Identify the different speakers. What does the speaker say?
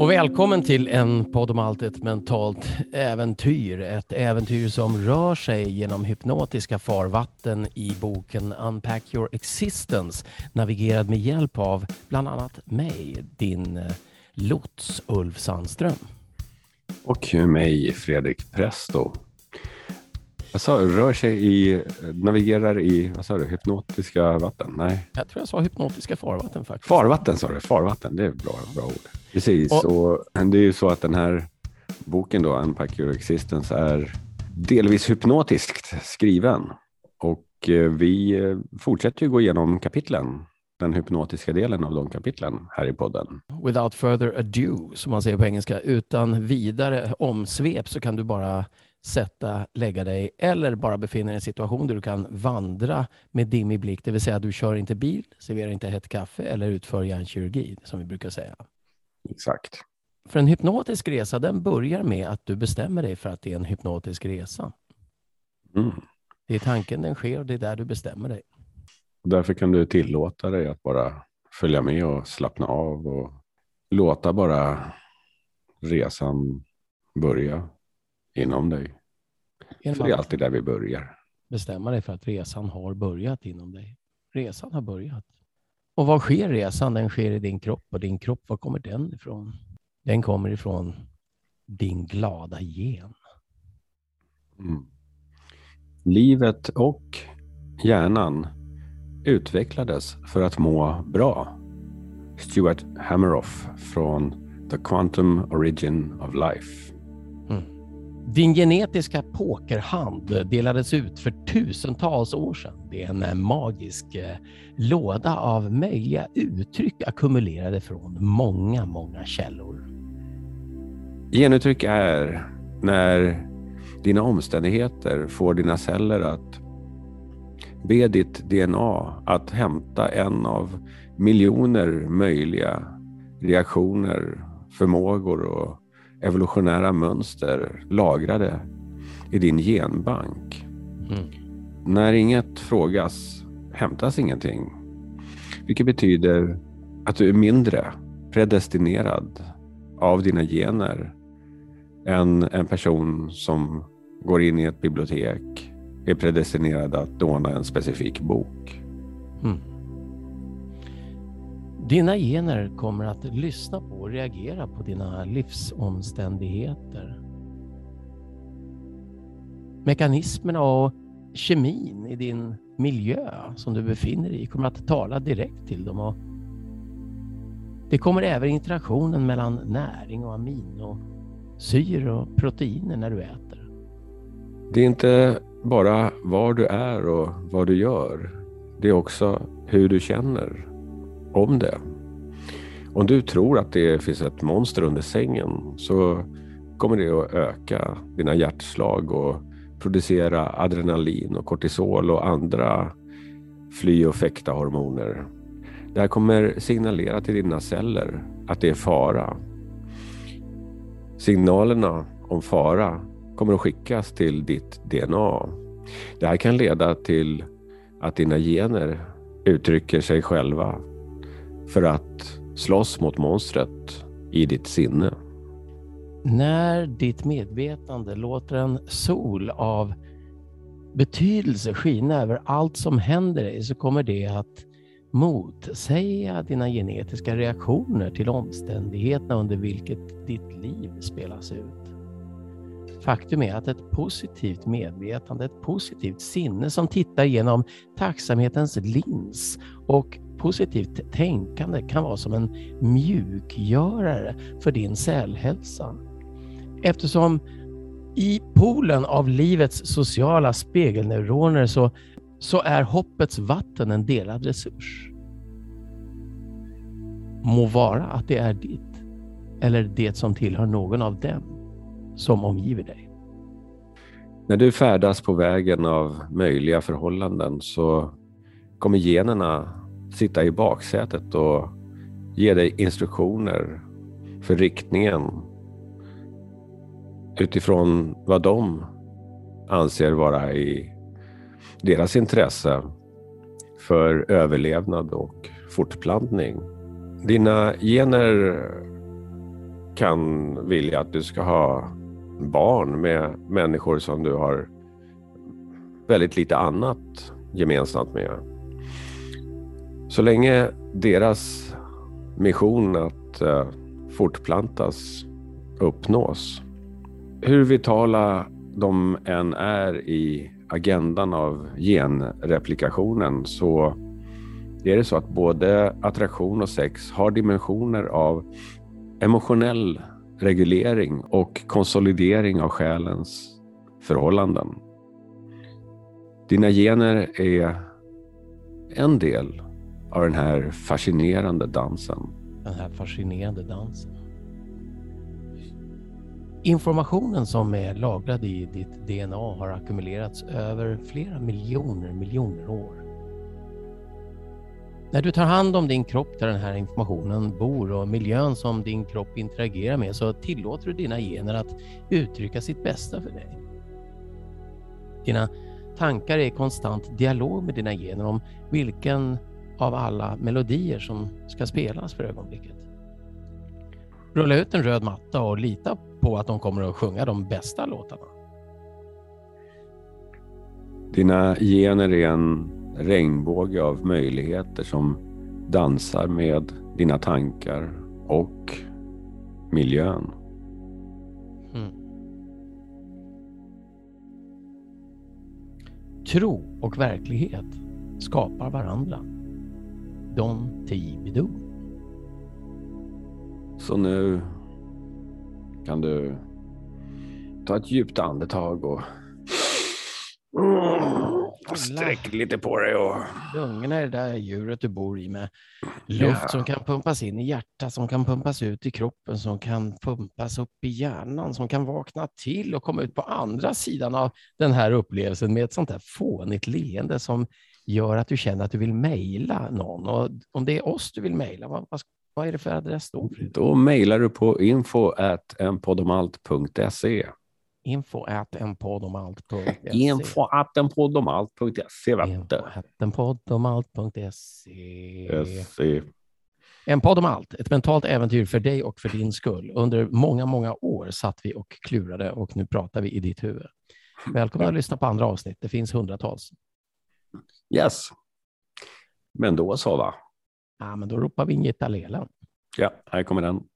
Speaker 1: Och välkommen till en podd om allt ett mentalt äventyr. Ett äventyr som rör sig genom hypnotiska farvatten i boken Unpack your existence. Navigerad med hjälp av bland annat mig, din eh, lots Ulf Sandström.
Speaker 2: Och mig, Fredrik Presto. Jag sa, rör sig i, navigerar i, vad sa du, hypnotiska vatten? Nej.
Speaker 1: Jag tror jag sa hypnotiska farvatten faktiskt.
Speaker 2: Farvatten sa du, farvatten, det är bra, bra ord. Precis, och, och det är ju så att den här boken då, Unpack Your Existence, är delvis hypnotiskt skriven. Och eh, vi eh, fortsätter ju gå igenom kapitlen, den hypnotiska delen av de kapitlen här i podden.
Speaker 1: Without further ado, som man säger på engelska, utan vidare omsvep så kan du bara sätta, lägga dig eller bara befinna dig i en situation där du kan vandra med dimmig blick, det vill säga du kör inte bil, serverar inte hett kaffe eller utför hjärnkirurgi, som vi brukar säga.
Speaker 2: Exakt.
Speaker 1: För en hypnotisk resa, den börjar med att du bestämmer dig för att det är en hypnotisk resa.
Speaker 2: Mm.
Speaker 1: Det är tanken den sker och det är där du bestämmer dig.
Speaker 2: Därför kan du tillåta dig att bara följa med och slappna av och låta bara resan börja inom dig.
Speaker 1: Genom
Speaker 2: För det är alltid där vi börjar.
Speaker 1: bestämma dig för att resan har börjat inom dig. Resan har börjat. Och var sker resan? Den sker i din kropp. Och din kropp, var kommer den ifrån? Den kommer ifrån din glada gen.
Speaker 2: Mm. Livet och hjärnan utvecklades för att må bra. Stuart Hameroff från The Quantum Origin of Life.
Speaker 1: Din genetiska pokerhand delades ut för tusentals år sedan. Det är en eh, magisk eh, låda av möjliga uttryck ackumulerade från många, många källor.
Speaker 2: Genuttryck är när dina omständigheter får dina celler att be ditt DNA att hämta en av miljoner möjliga reaktioner, förmågor och evolutionära mönster lagrade i din genbank.
Speaker 1: Mm.
Speaker 2: När inget frågas hämtas ingenting. Vilket betyder att du är mindre predestinerad av dina gener än en person som går in i ett bibliotek är predestinerad att låna en specifik bok.
Speaker 1: Mm. Dina gener kommer att lyssna på och reagera på dina livsomständigheter. Mekanismerna och kemin i din miljö som du befinner dig i kommer att tala direkt till dem. Och det kommer även interaktionen mellan näring och aminosyror och proteiner när du äter.
Speaker 2: Det är inte bara var du är och vad du gör. Det är också hur du känner om det. Om du tror att det finns ett monster under sängen så kommer det att öka dina hjärtslag och producera adrenalin och kortisol och andra fly och fäkta hormoner. Det här kommer signalera till dina celler att det är fara. Signalerna om fara kommer att skickas till ditt DNA. Det här kan leda till att dina gener uttrycker sig själva för att slåss mot monstret i ditt sinne.
Speaker 1: När ditt medvetande låter en sol av betydelse skina över allt som händer dig så kommer det att motsäga dina genetiska reaktioner till omständigheterna under vilket ditt liv spelas ut. Faktum är att ett positivt medvetande, ett positivt sinne som tittar genom tacksamhetens lins och positivt tänkande kan vara som en mjukgörare för din cellhälsa. Eftersom i poolen av livets sociala spegelneuroner så, så är hoppets vatten en delad resurs. Må vara att det är ditt eller det som tillhör någon av dem som omgiver dig.
Speaker 2: När du färdas på vägen av möjliga förhållanden så kommer generna sitta i baksätet och ge dig instruktioner för riktningen utifrån vad de anser vara i deras intresse för överlevnad och fortplantning. Dina gener kan vilja att du ska ha barn med människor som du har väldigt lite annat gemensamt med. Så länge deras mission att eh, fortplantas uppnås, hur vitala de än är i agendan av genreplikationen så är det så att både attraktion och sex har dimensioner av emotionell reglering och konsolidering av själens förhållanden. Dina gener är en del av den här fascinerande dansen.
Speaker 1: Den här fascinerande dansen. Informationen som är lagrad i ditt DNA har ackumulerats över flera miljoner miljoner år. När du tar hand om din kropp där den här informationen bor och miljön som din kropp interagerar med så tillåter du dina gener att uttrycka sitt bästa för dig. Dina tankar är i konstant dialog med dina gener om vilken av alla melodier som ska spelas för ögonblicket. Rulla ut en röd matta och lita på att de kommer att sjunga de bästa låtarna.
Speaker 2: Dina gener är en regnbåge av möjligheter som dansar med dina tankar och miljön. Mm.
Speaker 1: Tro och verklighet skapar varandra. Don Tibidoo.
Speaker 2: Så nu kan du ta ett djupt andetag och sträck lite på dig. Och...
Speaker 1: Lungorna är det där djuret du bor i med luft ja. som kan pumpas in i hjärtat, som kan pumpas ut i kroppen, som kan pumpas upp i hjärnan, som kan vakna till och komma ut på andra sidan av den här upplevelsen med ett sånt här fånigt leende som gör att du känner att du vill mejla någon. Och om det är oss du vill mejla, vad, vad, är det för adress då?
Speaker 2: Då mejlar du på info enpodomalt.se.
Speaker 1: Info enpodomalt.se.
Speaker 2: Info enpodomalt.se.
Speaker 1: Enpodomalt.se. En podd om allt, ett mentalt äventyr för dig och för din skull. Under många, många år satt vi och klurade och nu pratar vi i ditt huvud. Välkomna att lyssna på andra avsnitt. Det finns hundratals.
Speaker 2: Yes. Men då så va?
Speaker 1: Ja, men då ropar vi in Lela.
Speaker 2: Ja, här kommer den.